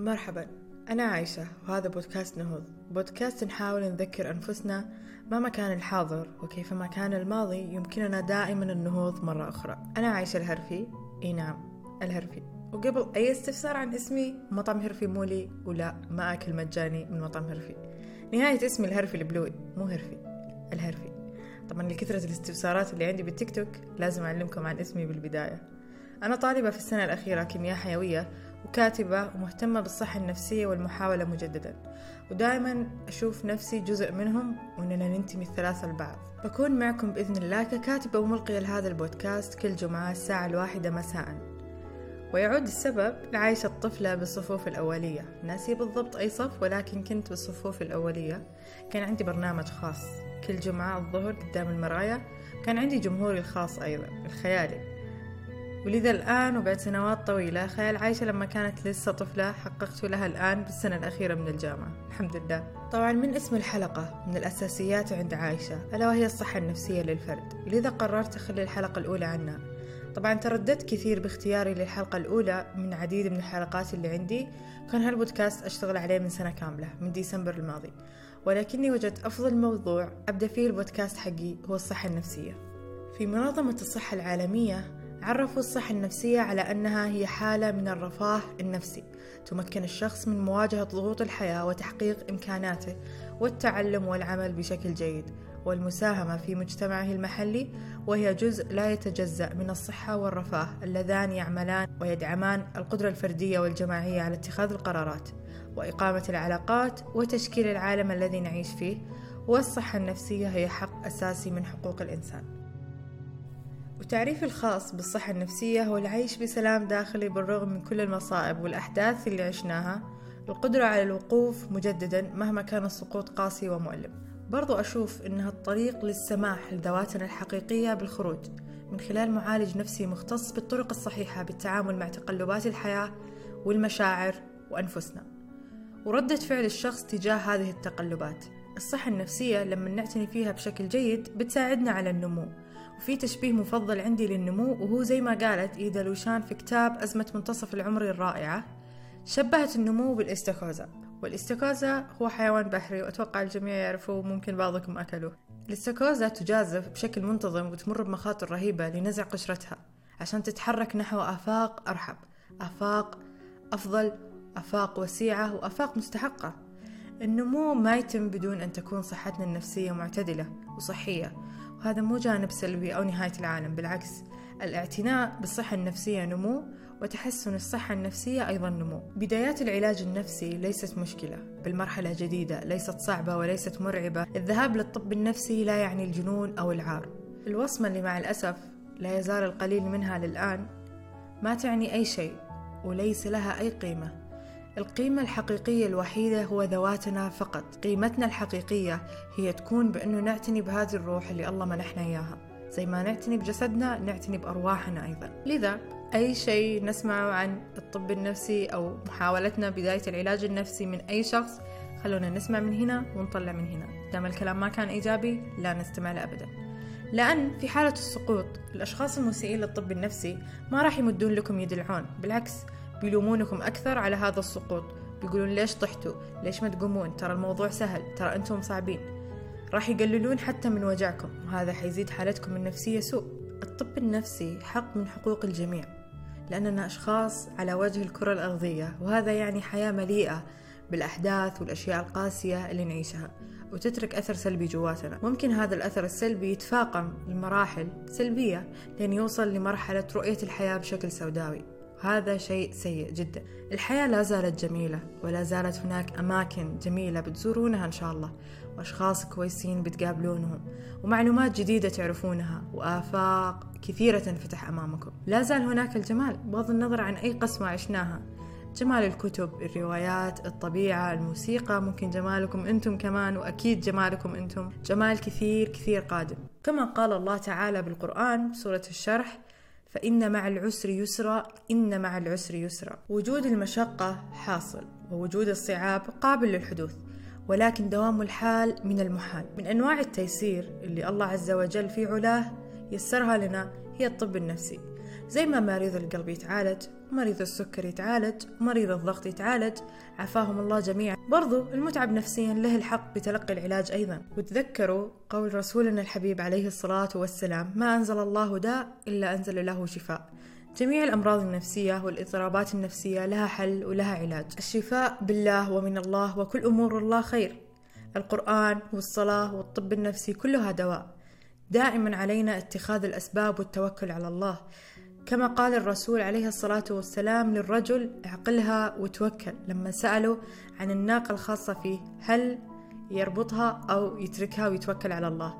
مرحبا. أنا عايشة وهذا بودكاست نهوض. بودكاست نحاول نذكر أنفسنا مهما كان الحاضر وكيفما كان الماضي يمكننا دائما النهوض مرة أخرى. أنا عايشة الهرفي. إي نعم الهرفي. وقبل أي استفسار عن اسمي مطعم هرفي مولي ولا ما أكل مجاني من مطعم هرفي. نهاية اسمي الهرفي البلوي مو هرفي الهرفي. طبعا لكثرة الاستفسارات اللي عندي بالتيك توك لازم أعلمكم عن اسمي بالبداية. أنا طالبة في السنة الأخيرة كيمياء حيوية وكاتبة ومهتمة بالصحة النفسية والمحاولة مجددا. ودائما أشوف نفسي جزء منهم وإننا ننتمي الثلاثة لبعض. بكون معكم بإذن الله ككاتبة وملقية لهذا البودكاست كل جمعة الساعة الواحدة مساء. ويعود السبب لعيش الطفلة بالصفوف الأولية. ناسي بالضبط أي صف ولكن كنت بالصفوف الأولية. كان عندي برنامج خاص. كل جمعة الظهر قدام المراية كان عندي جمهوري الخاص أيضا الخيالي. ولذا الآن وبعد سنوات طويلة خيال عايشة لما كانت لسه طفلة حققت لها الآن بالسنة الأخيرة من الجامعة. الحمد لله. طبعا من اسم الحلقة من الأساسيات عند عايشة ألا وهي الصحة النفسية للفرد. لذا قررت أخلي الحلقة الأولى عنها. طبعا ترددت كثير باختياري للحلقة الأولى من عديد من الحلقات اللي عندي. كان هالبودكاست أشتغل عليه من سنة كاملة من ديسمبر الماضي. ولكني وجدت أفضل موضوع أبدأ فيه البودكاست حقي هو الصحة النفسية. في منظمة الصحة العالمية عرفوا الصحة النفسية على أنها هي حالة من الرفاه النفسي تمكن الشخص من مواجهة ضغوط الحياة وتحقيق إمكاناته والتعلم والعمل بشكل جيد والمساهمة في مجتمعه المحلي وهي جزء لا يتجزأ من الصحة والرفاه اللذان يعملان ويدعمان القدرة الفردية والجماعية على اتخاذ القرارات وإقامة العلاقات وتشكيل العالم الذي نعيش فيه والصحة النفسية هي حق أساسي من حقوق الإنسان. وتعريفي الخاص بالصحة النفسية هو العيش بسلام داخلي بالرغم من كل المصائب والأحداث اللي عشناها. القدرة على الوقوف مجددا مهما كان السقوط قاسي ومؤلم. برضو أشوف إنها الطريق للسماح لذواتنا الحقيقية بالخروج. من خلال معالج نفسي مختص بالطرق الصحيحة بالتعامل مع تقلبات الحياة والمشاعر وأنفسنا. وردة فعل الشخص تجاه هذه التقلبات. الصحة النفسية لما نعتني فيها بشكل جيد بتساعدنا على النمو. وفي تشبيه مفضل عندي للنمو وهو زي ما قالت إيدا لوشان في كتاب أزمة منتصف العمر الرائعة. شبهت النمو بالاستاكوزا. والاستاكوزا هو حيوان بحري وأتوقع الجميع يعرفوه ممكن بعضكم أكلوه. الاستاكوزا تجازف بشكل منتظم وتمر بمخاطر رهيبة لنزع قشرتها. عشان تتحرك نحو آفاق أرحب. آفاق أفضل آفاق وسيعة وآفاق مستحقة. النمو ما يتم بدون أن تكون صحتنا النفسية معتدلة وصحية. وهذا مو جانب سلبي أو نهاية العالم بالعكس الاعتناء بالصحة النفسية نمو وتحسن الصحة النفسية أيضا نمو. بدايات العلاج النفسي ليست مشكلة بالمرحلة جديدة ليست صعبة وليست مرعبة. الذهاب للطب النفسي لا يعني الجنون أو العار. الوصمة اللي مع الأسف لا يزال القليل منها للآن ما تعني أي شيء وليس لها أي قيمة. القيمة الحقيقية الوحيدة هو ذواتنا فقط. قيمتنا الحقيقية هي تكون بأنه نعتني بهذه الروح اللي الله منحنا إياها. زي ما نعتني بجسدنا نعتني بأرواحنا أيضا. لذا أي شيء نسمعه عن الطب النفسي أو محاولتنا بداية العلاج النفسي من أي شخص خلونا نسمع من هنا ونطلع من هنا. دام الكلام ما كان إيجابي لا نستمع له أبدا. لأن في حالة السقوط الأشخاص المسيئين للطب النفسي ما راح يمدون لكم يد العون بالعكس بيلومونكم أكثر على هذا السقوط. بيقولون ليش طحتوا؟ ليش ما تقومون؟ ترى الموضوع سهل. ترى أنتم صعبين. راح يقللون حتى من وجعكم. وهذا حيزيد حالتكم النفسية سوء. الطب النفسي حق من حقوق الجميع. لأننا أشخاص على وجه الكرة الأرضية. وهذا يعني حياة مليئة بالأحداث والأشياء القاسية اللي نعيشها. وتترك أثر سلبي جواتنا. ممكن هذا الأثر السلبي يتفاقم لمراحل سلبية لين يوصل لمرحلة رؤية الحياة بشكل سوداوي. هذا شيء سيء جدا. الحياة لا زالت جميلة ولا زالت هناك أماكن جميلة بتزورونها إن شاء الله وأشخاص كويسين بتقابلونهم ومعلومات جديدة تعرفونها وآفاق كثيرة تنفتح أمامكم. لا زال هناك الجمال بغض النظر عن أي قسمة عشناها. جمال الكتب الروايات الطبيعة الموسيقى ممكن جمالكم أنتم كمان وأكيد جمالكم أنتم. جمال كثير كثير قادم. كما قال الله تعالى بالقرآن سورة الشرح فإن مع العسر يسرا إن مع العسر يسرا. وجود المشقة حاصل ووجود الصعاب قابل للحدوث ولكن دوام الحال من المحال. من أنواع التيسير اللي الله عز وجل في علاه يسرها لنا هي الطب النفسي. زي ما مريض القلب يتعالج مريض السكر يتعالج مريض الضغط يتعالج. عافاهم الله جميعا. برضو المتعب نفسيا له الحق بتلقي العلاج أيضا. وتذكروا قول رسولنا الحبيب عليه الصلاة والسلام ما أنزل الله داء إلا أنزل له شفاء. جميع الأمراض النفسية والإضطرابات النفسية لها حل ولها علاج. الشفاء بالله ومن الله وكل أمور الله خير. القرآن والصلاة والطب النفسي كلها دواء. دائما علينا اتخاذ الأسباب والتوكل على الله. كما قال الرسول عليه الصلاة والسلام للرجل اعقلها وتوكل. لما سألوا عن الناقة الخاصة فيه هل يربطها أو يتركها ويتوكل على الله؟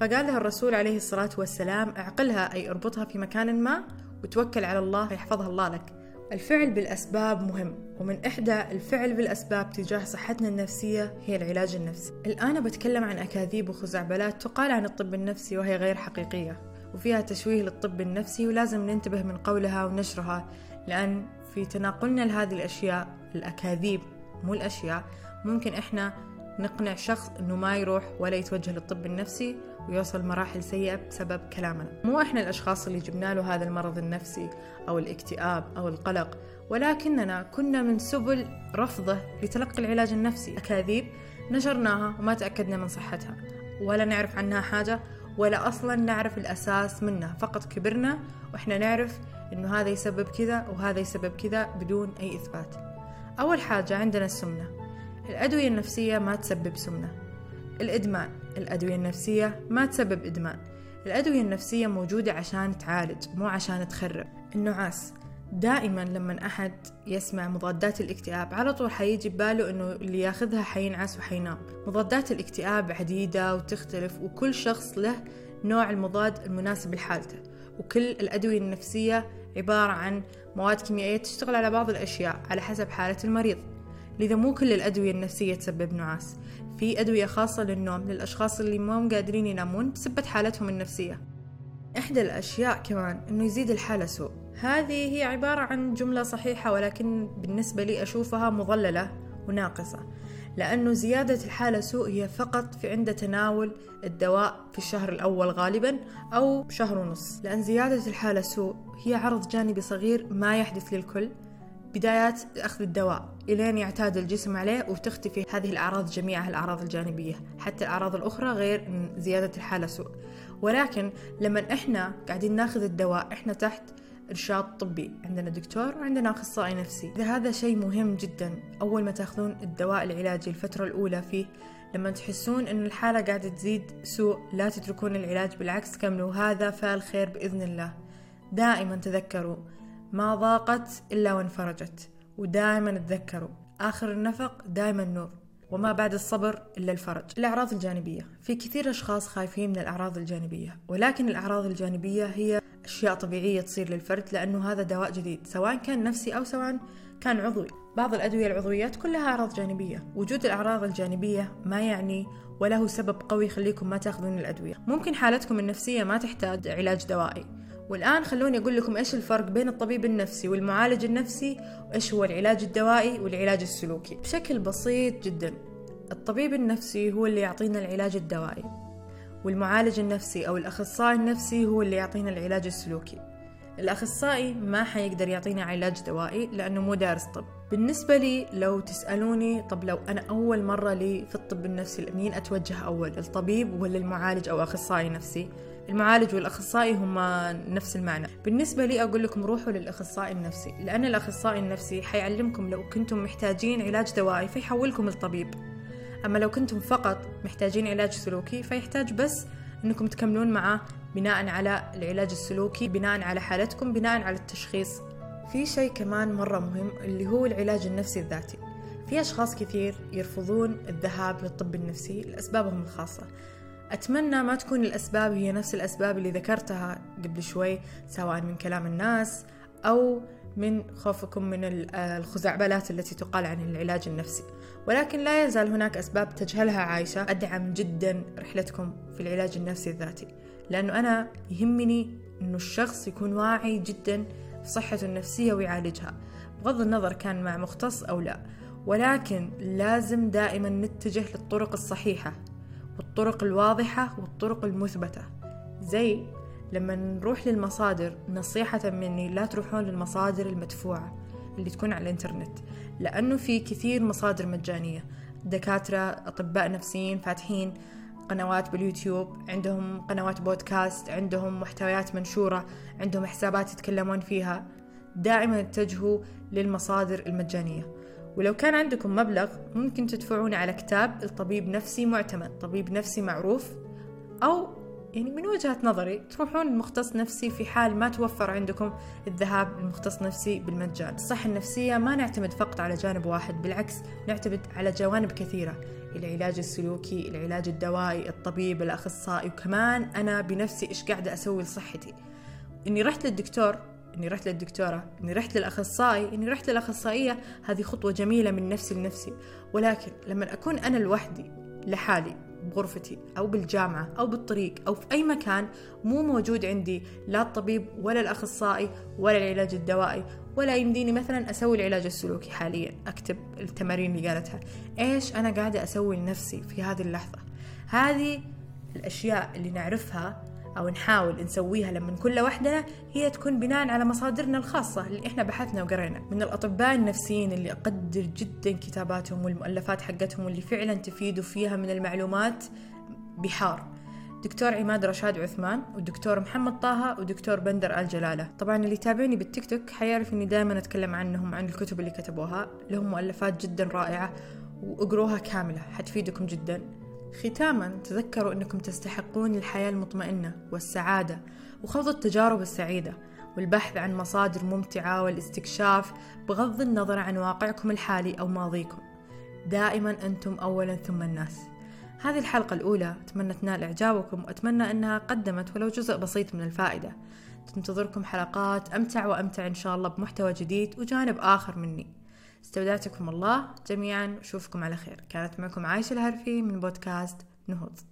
فقال له الرسول عليه الصلاة والسلام اعقلها أي اربطها في مكان ما وتوكل على الله فيحفظها الله لك. الفعل بالأسباب مهم ومن إحدى الفعل بالأسباب تجاه صحتنا النفسية هي العلاج النفسي. الآن بتكلم عن أكاذيب وخزعبلات تقال عن الطب النفسي وهي غير حقيقية. وفيها تشويه للطب النفسي ولازم ننتبه من قولها ونشرها لأن في تناقلنا لهذه الأشياء الأكاذيب مو الأشياء ممكن إحنا نقنع شخص إنه ما يروح ولا يتوجه للطب النفسي ويوصل مراحل سيئة بسبب كلامنا. مو إحنا الأشخاص اللي جبنا له هذا المرض النفسي أو الاكتئاب أو القلق ولكننا كنا من سبل رفضه لتلقي العلاج النفسي. أكاذيب نشرناها وما تأكدنا من صحتها ولا نعرف عنها حاجة ولا أصلا نعرف الأساس منها فقط كبرنا وإحنا نعرف إنه هذا يسبب كذا وهذا يسبب كذا بدون أي إثبات. أول حاجة عندنا السمنة. الأدوية النفسية ما تسبب سمنة. الإدمان. الأدوية النفسية ما تسبب إدمان. الأدوية النفسية موجودة عشان تعالج مو عشان تخرب. النعاس. دائما لما أحد يسمع مضادات الاكتئاب على طول حيجي بباله إنه اللي ياخذها حينعس وحينام. مضادات الاكتئاب عديدة وتختلف وكل شخص له نوع المضاد المناسب لحالته. وكل الأدوية النفسية عبارة عن مواد كيميائية تشتغل على بعض الأشياء على حسب حالة المريض. لذا مو كل الأدوية النفسية تسبب نعاس. في أدوية خاصة للنوم للأشخاص اللي ما قادرين ينامون بسبب حالتهم النفسية. إحدى الأشياء كمان إنه يزيد الحالة سوء. هذه هي عبارة عن جملة صحيحة ولكن بالنسبة لي أشوفها مضللة وناقصة. لأنه زيادة الحالة سوء هي فقط في عند تناول الدواء في الشهر الأول غالبا أو شهر ونص. لأن زيادة الحالة سوء هي عرض جانبي صغير ما يحدث للكل بدايات أخذ الدواء إلين يعتاد الجسم عليه وتختفي هذه الأعراض جميعها الأعراض الجانبية حتى الأعراض الأخرى غير زيادة الحالة سوء. ولكن لما إحنا قاعدين ناخذ الدواء إحنا تحت إرشاد طبي عندنا دكتور وعندنا أخصائي نفسي. إذا هذا شيء مهم جدا أول ما تأخذون الدواء العلاجي الفترة الأولى فيه لما تحسون أن الحالة قاعدة تزيد سوء لا تتركون العلاج بالعكس كملوا. هذا فعل خير بإذن الله. دائما تذكروا ما ضاقت إلا وانفرجت ودائما تذكروا آخر النفق دائما نور وما بعد الصبر إلا الفرج. الأعراض الجانبية في كثير أشخاص خايفين من الأعراض الجانبية ولكن الأعراض الجانبية هي أشياء طبيعية تصير للفرد لأنه هذا دواء جديد سواء كان نفسي أو سواء كان عضوي. بعض الأدوية العضويات كلها أعراض جانبية وجود الأعراض الجانبية ما يعني وله سبب قوي يخليكم ما تأخذون الأدوية. ممكن حالتكم النفسية ما تحتاج علاج دوائي. والآن خلوني أقول لكم إيش الفرق بين الطبيب النفسي والمعالج النفسي وإيش هو العلاج الدوائي والعلاج السلوكي. بشكل بسيط جدا الطبيب النفسي هو اللي يعطينا العلاج الدوائي والمعالج النفسي أو الأخصائي النفسي هو اللي يعطينا العلاج السلوكي. الأخصائي ما حيقدر يعطينا علاج دوائي لأنه مو دارس طب. بالنسبة لي لو تسألوني طب لو أنا أول مرة لي في الطب النفسي لمين أتوجه أول الطبيب ولا المعالج أو أخصائي نفسي؟ المعالج والأخصائي هما نفس المعنى. بالنسبة لي أقول لكم روحوا للأخصائي النفسي لأن الأخصائي النفسي حيعلمكم لو كنتم محتاجين علاج دوائي فيحولكم للطبيب. أما لو كنتم فقط محتاجين علاج سلوكي فيحتاج بس أنكم تكملون معه بناء على العلاج السلوكي بناء على حالتكم بناء على التشخيص. في شيء كمان مرة مهم اللي هو العلاج النفسي الذاتي. في أشخاص كثير يرفضون الذهاب للطب النفسي لأسبابهم الخاصة. أتمنى ما تكون الأسباب هي نفس الأسباب اللي ذكرتها قبل شوي سواء من كلام الناس أو من خوفكم من الخزعبلات التي تقال عن العلاج النفسي. ولكن لا يزال هناك أسباب تجهلها عايشة. أدعم جدا رحلتكم في العلاج النفسي الذاتي لأنه أنا يهمني أنه الشخص يكون واعي جدا في صحته النفسية ويعالجها. بغض النظر كان مع مختص أو لا ولكن لازم دائما نتجه للطرق الصحيحة. والطرق الواضحة والطرق المثبتة. زي لما نروح للمصادر نصيحة مني لا تروحون للمصادر المدفوعة اللي تكون على الإنترنت لأنه في كثير مصادر مجانية. دكاترة أطباء نفسيين فاتحين قنوات باليوتيوب عندهم قنوات بودكاست عندهم محتويات منشورة عندهم حسابات يتكلمون فيها. دائما اتجهوا للمصادر المجانية. ولو كان عندكم مبلغ ممكن تدفعون على كتاب الطبيب نفسي معتمد طبيب نفسي معروف أو يعني من وجهة نظري تروحون لمختص نفسي في حال ما توفر عندكم الذهاب لمختص نفسي بالمجان. الصحة النفسية ما نعتمد فقط على جانب واحد بالعكس نعتمد على جوانب كثيرة العلاج السلوكي العلاج الدوائي الطبيب الأخصائي وكمان أنا بنفسي إيش قاعدة أسوي لصحتي. إني رحت للدكتور إني رحت للدكتورة إني رحت للأخصائي إني رحت للأخصائية هذه خطوة جميلة من نفسي لنفسي. ولكن لما أكون أنا لوحدي لحالي بغرفتي أو بالجامعة أو بالطريق أو في أي مكان مو موجود عندي لا الطبيب ولا الأخصائي ولا العلاج الدوائي ولا يمديني مثلا أسوي العلاج السلوكي حاليا أكتب التمارين اللي قالتها. إيش أنا قاعدة أسوي لنفسي في هذه اللحظة؟ هذه الأشياء اللي نعرفها أو نحاول نسويها لما نكون لوحدنا هي تكون بناء على مصادرنا الخاصة اللي إحنا بحثنا وقرينا. من الأطباء النفسيين اللي أقدر جدا كتاباتهم والمؤلفات حقتهم واللي فعلا تفيد فيها من المعلومات بحار. دكتور عماد رشاد عثمان ودكتور محمد طه ودكتور بندر آل جلالة. طبعا اللي يتابعني بالتيك توك حيعرف إني دائما أتكلم عنهم عن الكتب اللي كتبوها. لهم مؤلفات جدا رائعة وأقروها كاملة. حتفيدكم جدا. ختاما تذكروا أنكم تستحقون الحياة المطمئنة والسعادة وخوض التجارب السعيدة والبحث عن مصادر ممتعة والاستكشاف بغض النظر عن واقعكم الحالي أو ماضيكم. دائما أنتم أولا ثم الناس. هذه الحلقة الأولى أتمنى تنال إعجابكم وأتمنى أنها قدمت ولو جزء بسيط من الفائدة. تنتظركم حلقات أمتع وأمتع إن شاء الله بمحتوى جديد وجانب آخر مني. استودعتكم الله جميعا وأشوفكم على خير. كانت معكم عايشة الهرفي من بودكاست نهوض.